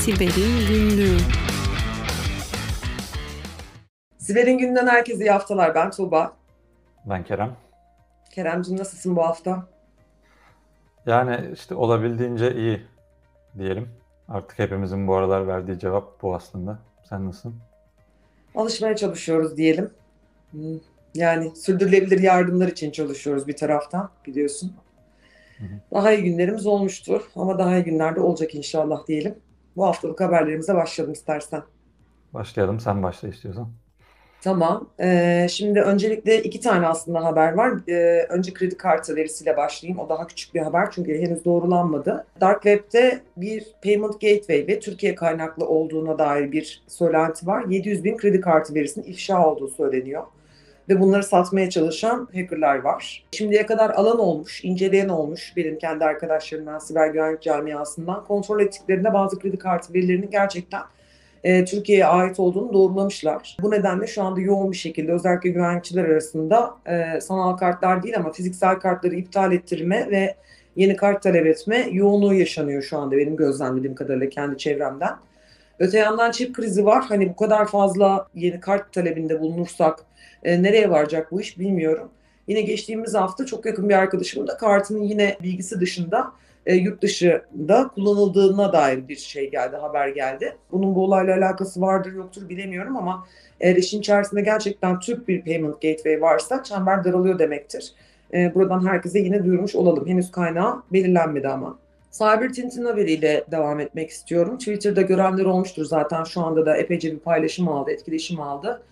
Siber'in Günlüğü Siber'in gününden herkese iyi haftalar. Ben Tuğba. Ben Kerem. Keremciğim nasılsın bu hafta? Yani işte olabildiğince iyi diyelim. Artık hepimizin bu aralar verdiği cevap bu aslında. Sen nasılsın? Alışmaya çalışıyoruz diyelim. Yani sürdürülebilir yardımlar için çalışıyoruz bir taraftan biliyorsun. Hı hı. Daha iyi günlerimiz olmuştur ama daha iyi günlerde olacak inşallah diyelim. Bu haftalık haberlerimize başlayalım istersen. Başlayalım. Sen başla istiyorsan. Tamam. Ee, şimdi öncelikle iki tane aslında haber var. Ee, önce kredi kartı verisiyle başlayayım. O daha küçük bir haber çünkü henüz doğrulanmadı. Dark Web'de bir payment gateway ve Türkiye kaynaklı olduğuna dair bir söylenti var. 700 bin kredi kartı verisinin ifşa olduğu söyleniyor. Ve bunları satmaya çalışan hackerlar var. Şimdiye kadar alan olmuş, inceleyen olmuş benim kendi arkadaşlarımdan, siber güvenlik camiasından. Kontrol ettiklerinde bazı kredi kartı verilerinin gerçekten e, Türkiye'ye ait olduğunu doğrulamışlar. Bu nedenle şu anda yoğun bir şekilde özellikle güvenlikçiler arasında e, sanal kartlar değil ama fiziksel kartları iptal ettirme ve yeni kart talep etme yoğunluğu yaşanıyor şu anda benim gözlemlediğim kadarıyla kendi çevremden. Öte yandan çip krizi var. Hani bu kadar fazla yeni kart talebinde bulunursak e, nereye varacak bu iş bilmiyorum. Yine geçtiğimiz hafta çok yakın bir arkadaşımın da kartının yine bilgisi dışında e, yurt dışında kullanıldığına dair bir şey geldi, haber geldi. Bunun bu olayla alakası vardır yoktur bilemiyorum ama eğer işin içerisinde gerçekten Türk bir payment gateway varsa çember daralıyor demektir. E, buradan herkese yine duyurmuş olalım. Henüz kaynağı belirlenmedi ama. Cyber Tintin haberiyle devam etmek istiyorum. Twitter'da görenler olmuştur zaten şu anda da epeyce bir paylaşım aldı, etkileşim aldı.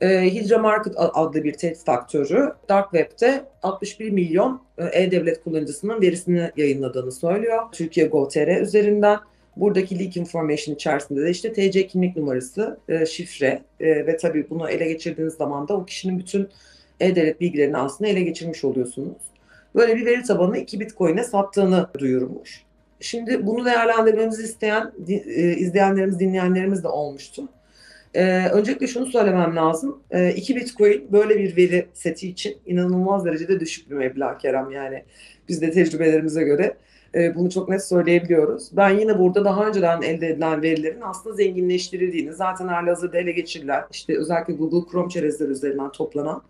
E, Hydra Market adlı bir tehdit aktörü Dark Web'de 61 milyon e, e-devlet kullanıcısının verisini yayınladığını söylüyor. Türkiye Gov.tr üzerinden. Buradaki leak information içerisinde de işte TC kimlik numarası, e, şifre e, ve tabii bunu ele geçirdiğiniz zaman da o kişinin bütün e-devlet bilgilerini aslında ele geçirmiş oluyorsunuz. Böyle bir veri tabanını 2 Bitcoin'e sattığını duyurmuş. Şimdi bunu değerlendirmemizi isteyen e, izleyenlerimiz, dinleyenlerimiz de olmuştu. Ee, öncelikle şunu söylemem lazım. Ee, 2 Bitcoin böyle bir veri seti için inanılmaz derecede düşük bir meblağ Kerem. Yani biz de tecrübelerimize göre e, bunu çok net söyleyebiliyoruz. Ben yine burada daha önceden elde edilen verilerin aslında zenginleştirildiğini, zaten halihazırda ele geçirilen, işte özellikle Google Chrome çerezleri üzerinden toplanan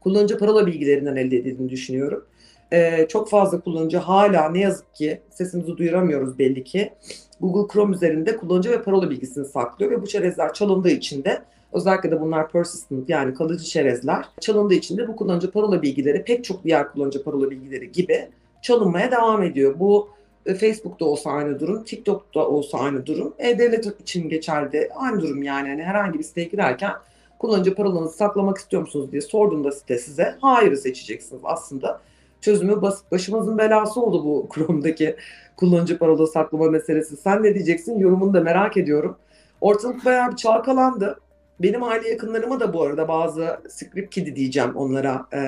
kullanıcı parola bilgilerinden elde edildiğini düşünüyorum. Ee, çok fazla kullanıcı hala ne yazık ki sesimizi duyuramıyoruz belli ki. Google Chrome üzerinde kullanıcı ve parola bilgisini saklıyor ve bu çerezler çalındığı için de özellikle de bunlar persistent yani kalıcı çerezler çalındığı için de bu kullanıcı parola bilgileri pek çok diğer kullanıcı parola bilgileri gibi çalınmaya devam ediyor. Bu e, Facebook'ta olsa aynı durum, TikTok'ta olsa aynı durum. E-Devlet için geçerli aynı durum yani. yani herhangi bir siteye girerken kullanıcı parolanızı saklamak istiyor musunuz diye sorduğunda site size hayırı seçeceksiniz aslında. Çözümü basit. Başımızın belası oldu bu Chrome'daki kullanıcı parola saklama meselesi. Sen ne diyeceksin? Yorumunu da merak ediyorum. Ortalık bayağı bir çalkalandı. Benim aile yakınlarıma da bu arada bazı script kidi diyeceğim onlara e,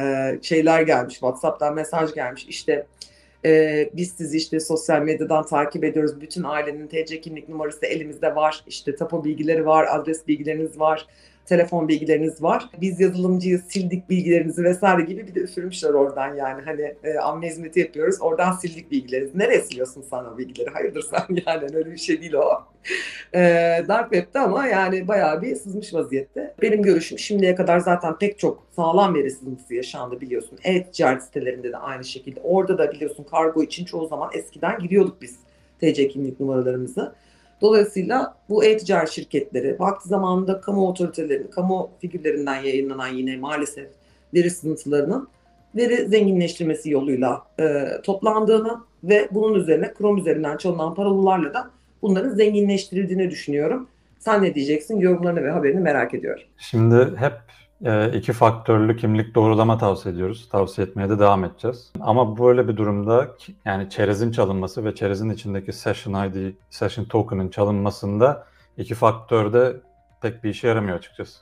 şeyler gelmiş. WhatsApp'tan mesaj gelmiş. İşte e, biz sizi işte sosyal medyadan takip ediyoruz. Bütün ailenin TC kimlik numarası elimizde var. İşte tapu bilgileri var, adres bilgileriniz var, telefon bilgileriniz var. Biz yazılımcıyız, sildik bilgilerinizi vesaire gibi bir de üfürmüşler oradan yani. Hani e, amme hizmeti yapıyoruz, oradan sildik bilgilerinizi. Nereye siliyorsun sen o bilgileri? Hayırdır sen yani öyle bir şey değil o. E, Dark Web'de ama yani bayağı bir sızmış vaziyette. Benim görüşüm şimdiye kadar zaten pek çok sağlam veri sızıntısı yaşandı biliyorsun. E-ticaret sitelerinde de aynı şekilde. Orada da biliyorsun kargo için çoğu zaman eskiden giriyorduk biz TC kimlik numaralarımızı. Dolayısıyla bu e-ticaret şirketleri vakti zamanında kamu otoritelerinin, kamu figürlerinden yayınlanan yine maalesef veri sızıntılarının veri zenginleştirmesi yoluyla e, toplandığını ve bunun üzerine Chrome üzerinden çalınan parolalarla da bunların zenginleştirildiğini düşünüyorum. Sen ne diyeceksin? Yorumlarını ve haberini merak ediyorum. Şimdi hep iki faktörlü kimlik doğrulama tavsiye ediyoruz. Tavsiye etmeye de devam edeceğiz. Ama böyle bir durumda yani çerezin çalınması ve çerezin içindeki session ID, session token'ın çalınmasında iki faktörde pek bir işe yaramıyor açıkçası.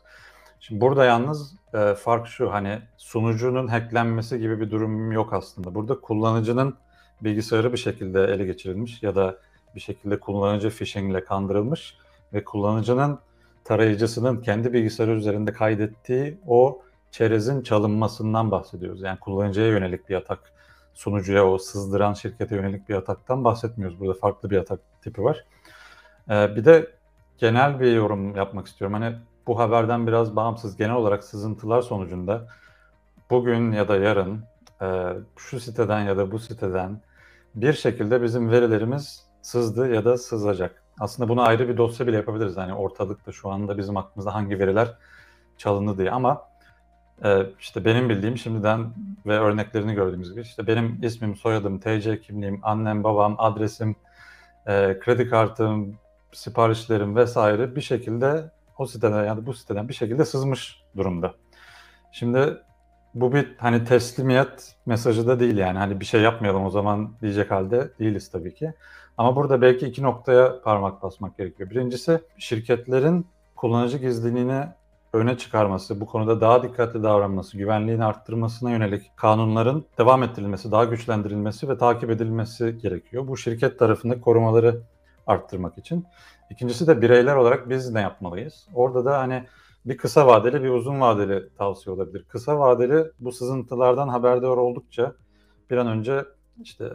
Şimdi burada yalnız e, fark şu hani sunucunun hacklenmesi gibi bir durum yok aslında. Burada kullanıcının bilgisayarı bir şekilde ele geçirilmiş ya da bir şekilde kullanıcı phishing ile kandırılmış ve kullanıcının tarayıcısının kendi bilgisayarı üzerinde kaydettiği o çerezin çalınmasından bahsediyoruz. Yani kullanıcıya yönelik bir atak, sunucuya o sızdıran şirkete yönelik bir ataktan bahsetmiyoruz. Burada farklı bir atak tipi var. Ee, bir de genel bir yorum yapmak istiyorum. Hani bu haberden biraz bağımsız genel olarak sızıntılar sonucunda bugün ya da yarın e, şu siteden ya da bu siteden bir şekilde bizim verilerimiz sızdı ya da sızacak. Aslında bunu ayrı bir dosya bile yapabiliriz. Hani ortalıkta şu anda bizim aklımızda hangi veriler çalındı diye ama e, işte benim bildiğim şimdiden ve örneklerini gördüğümüz gibi işte benim ismim, soyadım, TC kimliğim, annem, babam, adresim, e, kredi kartım, siparişlerim vesaire bir şekilde o siteden yani bu siteden bir şekilde sızmış durumda. Şimdi bu bir hani teslimiyet mesajı da değil yani hani bir şey yapmayalım o zaman diyecek halde değiliz tabii ki. Ama burada belki iki noktaya parmak basmak gerekiyor. Birincisi şirketlerin kullanıcı gizliliğini öne çıkarması, bu konuda daha dikkatli davranması, güvenliğini arttırmasına yönelik kanunların devam ettirilmesi, daha güçlendirilmesi ve takip edilmesi gerekiyor. Bu şirket tarafında korumaları arttırmak için. İkincisi de bireyler olarak biz ne yapmalıyız? Orada da hani bir kısa vadeli bir uzun vadeli tavsiye olabilir. Kısa vadeli bu sızıntılardan haberdar oldukça bir an önce işte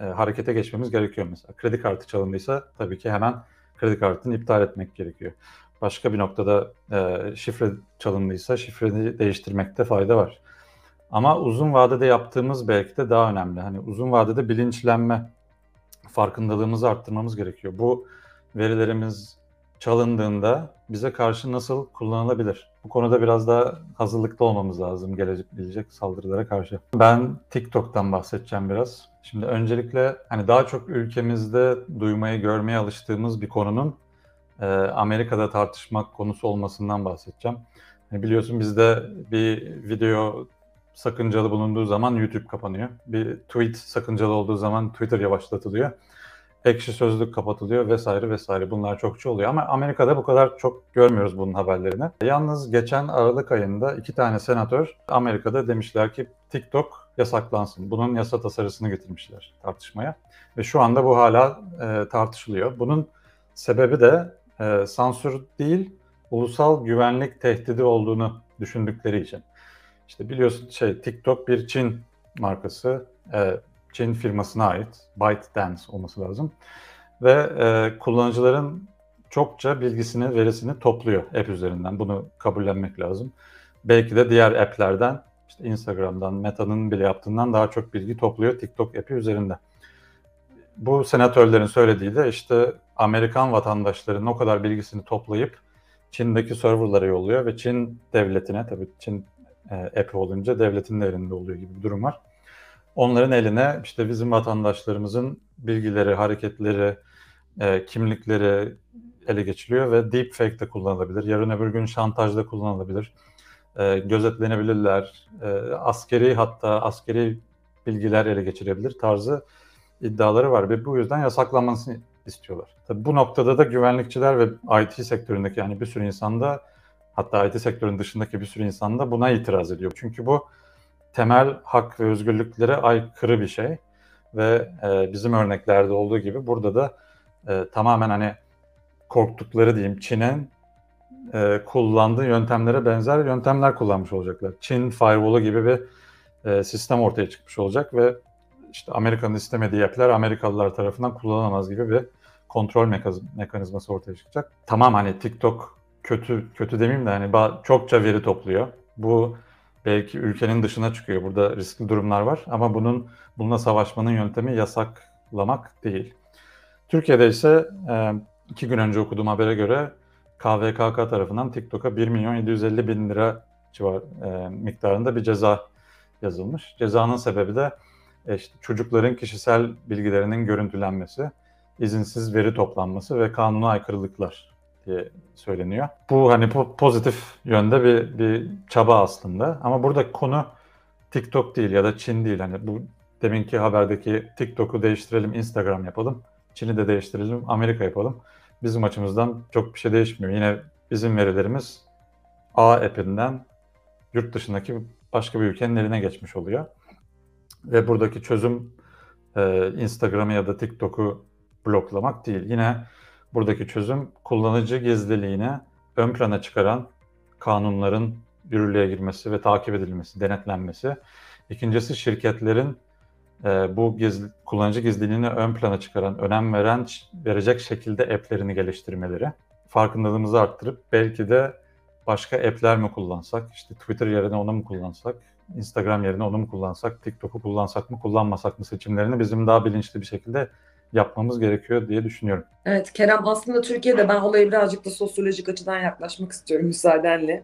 e, harekete geçmemiz gerekiyor mesela. Kredi kartı çalındıysa tabii ki hemen kredi kartını iptal etmek gerekiyor. Başka bir noktada e, şifre çalındıysa şifreyi değiştirmekte fayda var. Ama uzun vadede yaptığımız belki de daha önemli. Hani uzun vadede bilinçlenme, farkındalığımızı arttırmamız gerekiyor. Bu verilerimiz çalındığında bize karşı nasıl kullanılabilir? Bu konuda biraz daha hazırlıklı olmamız lazım gelecek, gelecek saldırılara karşı. Ben TikTok'tan bahsedeceğim biraz. Şimdi öncelikle hani daha çok ülkemizde duymayı, görmeye alıştığımız bir konunun e, Amerika'da tartışmak konusu olmasından bahsedeceğim. Yani biliyorsun bizde bir video sakıncalı bulunduğu zaman YouTube kapanıyor. Bir tweet sakıncalı olduğu zaman Twitter yavaşlatılıyor ekşi sözlük kapatılıyor vesaire vesaire. Bunlar çokça oluyor ama Amerika'da bu kadar çok görmüyoruz bunun haberlerini. Yalnız geçen Aralık ayında iki tane senatör Amerika'da demişler ki TikTok yasaklansın. Bunun yasa tasarısını getirmişler tartışmaya. Ve şu anda bu hala e, tartışılıyor. Bunun sebebi de e, sansür değil, ulusal güvenlik tehdidi olduğunu düşündükleri için. İşte biliyorsun şey TikTok bir Çin markası. E, Çin firmasına ait ByteDance olması lazım. Ve e, kullanıcıların çokça bilgisini, verisini topluyor app üzerinden. Bunu kabullenmek lazım. Belki de diğer app'lerden, işte Instagram'dan, Meta'nın bile yaptığından daha çok bilgi topluyor TikTok app'i üzerinde. Bu senatörlerin söylediği de işte Amerikan vatandaşlarının o kadar bilgisini toplayıp Çin'deki serverlara yolluyor ve Çin devletine, tabii Çin e, app'i olunca devletin de elinde oluyor gibi bir durum var onların eline işte bizim vatandaşlarımızın bilgileri, hareketleri, e, kimlikleri ele geçiriyor ve deepfake de kullanılabilir. Yarın öbür gün şantajda kullanılabilir. E, gözetlenebilirler. E, askeri hatta askeri bilgiler ele geçirebilir tarzı iddiaları var ve bu yüzden yasaklanmasını istiyorlar. Tabii bu noktada da güvenlikçiler ve IT sektöründeki yani bir sürü insanda hatta IT sektörünün dışındaki bir sürü insanda buna itiraz ediyor. Çünkü bu temel hak ve özgürlüklere aykırı bir şey ve e, bizim örneklerde olduğu gibi burada da e, tamamen hani korktukları diyeyim Çin'in e, kullandığı yöntemlere benzer yöntemler kullanmış olacaklar. Çin firewall'u gibi bir e, sistem ortaya çıkmış olacak ve işte Amerika'nın istemediği app'ler Amerikalılar tarafından kullanılamaz gibi bir kontrol mekanizması ortaya çıkacak. Tamam hani TikTok kötü kötü demeyeyim de hani çokça veri topluyor. Bu belki ülkenin dışına çıkıyor. Burada riskli durumlar var ama bunun bununla savaşmanın yöntemi yasaklamak değil. Türkiye'de ise e, iki gün önce okuduğum habere göre KVKK tarafından TikTok'a 1 milyon 750 bin lira civar e, miktarında bir ceza yazılmış. Cezanın sebebi de e, işte çocukların kişisel bilgilerinin görüntülenmesi, izinsiz veri toplanması ve kanuna aykırılıklar diye söyleniyor. Bu hani pozitif yönde bir, bir çaba aslında. Ama burada konu TikTok değil ya da Çin değil. Hani bu deminki haberdeki TikTok'u değiştirelim, Instagram yapalım. Çin'i de değiştirelim, Amerika yapalım. Bizim açımızdan çok bir şey değişmiyor. Yine bizim verilerimiz A app'inden yurt dışındaki başka bir ülkenin eline geçmiş oluyor. Ve buradaki çözüm e, Instagram'ı ya da TikTok'u bloklamak değil. Yine Buradaki çözüm kullanıcı gizliliğini ön plana çıkaran kanunların yürürlüğe girmesi ve takip edilmesi, denetlenmesi. İkincisi şirketlerin e, bu gizli, kullanıcı gizliliğini ön plana çıkaran, önem veren verecek şekilde app'lerini geliştirmeleri. Farkındalığımızı arttırıp belki de başka app'ler mi kullansak, işte Twitter yerine onu mu kullansak, Instagram yerine onu mu kullansak, TikTok'u kullansak mı, kullanmasak mı seçimlerini bizim daha bilinçli bir şekilde yapmamız gerekiyor diye düşünüyorum. Evet Kerem aslında Türkiye'de ben olaya birazcık da sosyolojik açıdan yaklaşmak istiyorum müsaadenle.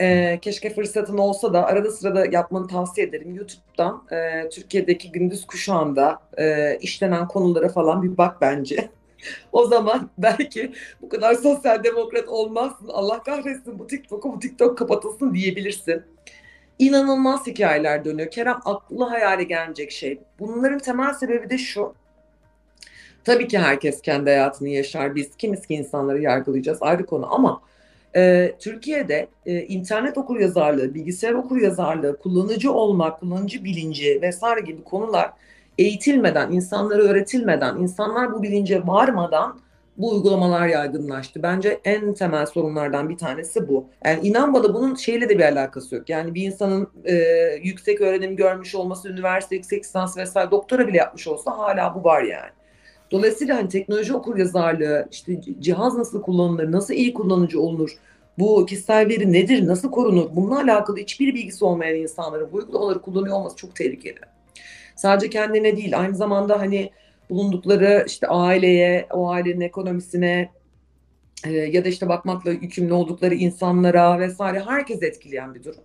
Ee, keşke fırsatın olsa da arada sırada yapmanı tavsiye ederim. YouTube'dan e, Türkiye'deki gündüz kuşağında e, işlenen konulara falan bir bak bence. o zaman belki bu kadar sosyal demokrat olmazsın. Allah kahretsin bu TikTok'u bu TikTok kapatılsın diyebilirsin. İnanılmaz hikayeler dönüyor. Kerem aklı hayale gelmeyecek şey. Bunların temel sebebi de şu. Tabii ki herkes kendi hayatını yaşar. Biz kimiz ki insanları yargılayacağız ayrı konu ama e, Türkiye'de e, internet okuryazarlığı, bilgisayar okuryazarlığı, kullanıcı olmak, kullanıcı bilinci vesaire gibi konular eğitilmeden, insanlara öğretilmeden, insanlar bu bilince varmadan bu uygulamalar yaygınlaştı. Bence en temel sorunlardan bir tanesi bu. Yani inan bana bunun şeyle de bir alakası yok. Yani bir insanın e, yüksek öğrenim görmüş olması, üniversite yüksek lisans vesaire doktora bile yapmış olsa hala bu var yani. Dolayısıyla hani teknoloji okuryazarlığı, işte cihaz nasıl kullanılır, nasıl iyi kullanıcı olunur, bu kişisel veri nedir, nasıl korunur, bununla alakalı hiçbir bilgisi olmayan insanların bu uygulamaları kullanıyor olması çok tehlikeli. Sadece kendine değil, aynı zamanda hani bulundukları işte aileye, o ailenin ekonomisine e, ya da işte bakmakla yükümlü oldukları insanlara vesaire herkes etkileyen bir durum.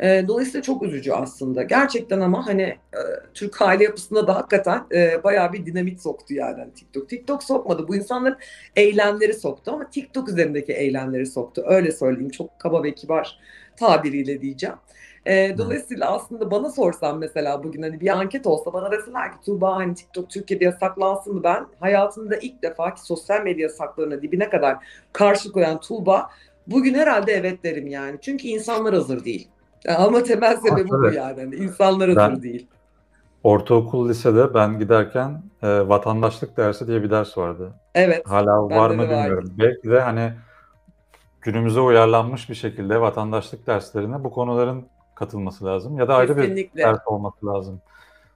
E, dolayısıyla çok üzücü aslında. Gerçekten ama hani e, Türk aile yapısında da hakikaten e, bayağı bir dinamit soktu yani hani TikTok. TikTok sokmadı. Bu insanların eylemleri soktu ama TikTok üzerindeki eylemleri soktu. Öyle söyleyeyim. Çok kaba ve kibar tabiriyle diyeceğim. E, dolayısıyla aslında bana sorsan mesela bugün hani bir anket olsa bana deseler ki Tuğba hani TikTok Türkiye'de yasaklansın mı ben hayatımda ilk defa ki sosyal medya yasaklarına dibine kadar karşı koyan Tuğba bugün herhalde evet derim yani. Çünkü insanlar hazır değil. Ama temel sebebi bu yani. Hani insanlar Ben- değil. Ortaokul, lisede ben giderken e, vatandaşlık dersi diye bir ders vardı. Evet. Hala var mı vardı. bilmiyorum. Belki de hani günümüze uyarlanmış bir şekilde vatandaşlık derslerine bu konuların katılması lazım ya da ayrı bir Kesinlikle. ders olması lazım.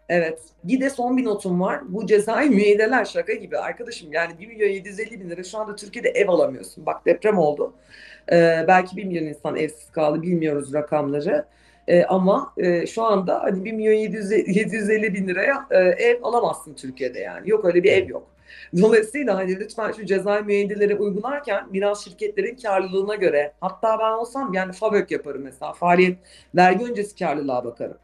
Evet. Bir de son bir notum var. Bu cezai müeyyideler şaka gibi arkadaşım. Yani 1 milyon 750 bin lira şu anda Türkiye'de ev alamıyorsun. Bak deprem oldu. Ee, belki 1 milyon insan evsiz kaldı. Bilmiyoruz rakamları. Ee, ama e, şu anda hani 1 milyon 700, 750 bin liraya e, ev alamazsın Türkiye'de yani. Yok öyle bir ev yok. Dolayısıyla hani lütfen şu cezai müeyyideleri uygularken biraz şirketlerin karlılığına göre hatta ben olsam yani FAVÖK yaparım mesela. Faaliyet vergi öncesi karlılığa bakarım.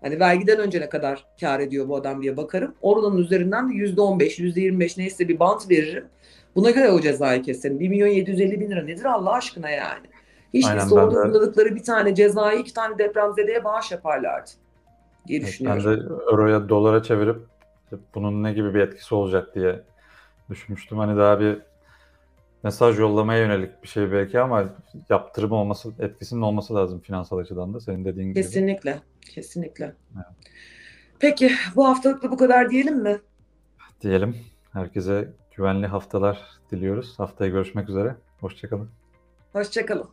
Hani vergiden önce ne kadar kar ediyor bu adam diye bakarım. Oradan üzerinden de %15, %25 neyse bir bant veririm. Buna göre o cezayı keserim. 1 milyon 750 bin lira nedir Allah aşkına yani? Hiç Aynen, uyguladıkları bir tane cezayı iki tane depremzedeye bağış yaparlardı diye Evet, düşünüyorum. ben de euroya dolara çevirip bunun ne gibi bir etkisi olacak diye düşünmüştüm. Hani daha bir mesaj yollamaya yönelik bir şey belki ama yaptırım olması, etkisinin olması lazım finansal açıdan da senin dediğin gibi. Kesinlikle, kesinlikle. Peki bu haftalık da bu kadar diyelim mi? Diyelim. Herkese güvenli haftalar diliyoruz. Haftaya görüşmek üzere. Hoşçakalın. Hoşçakalın.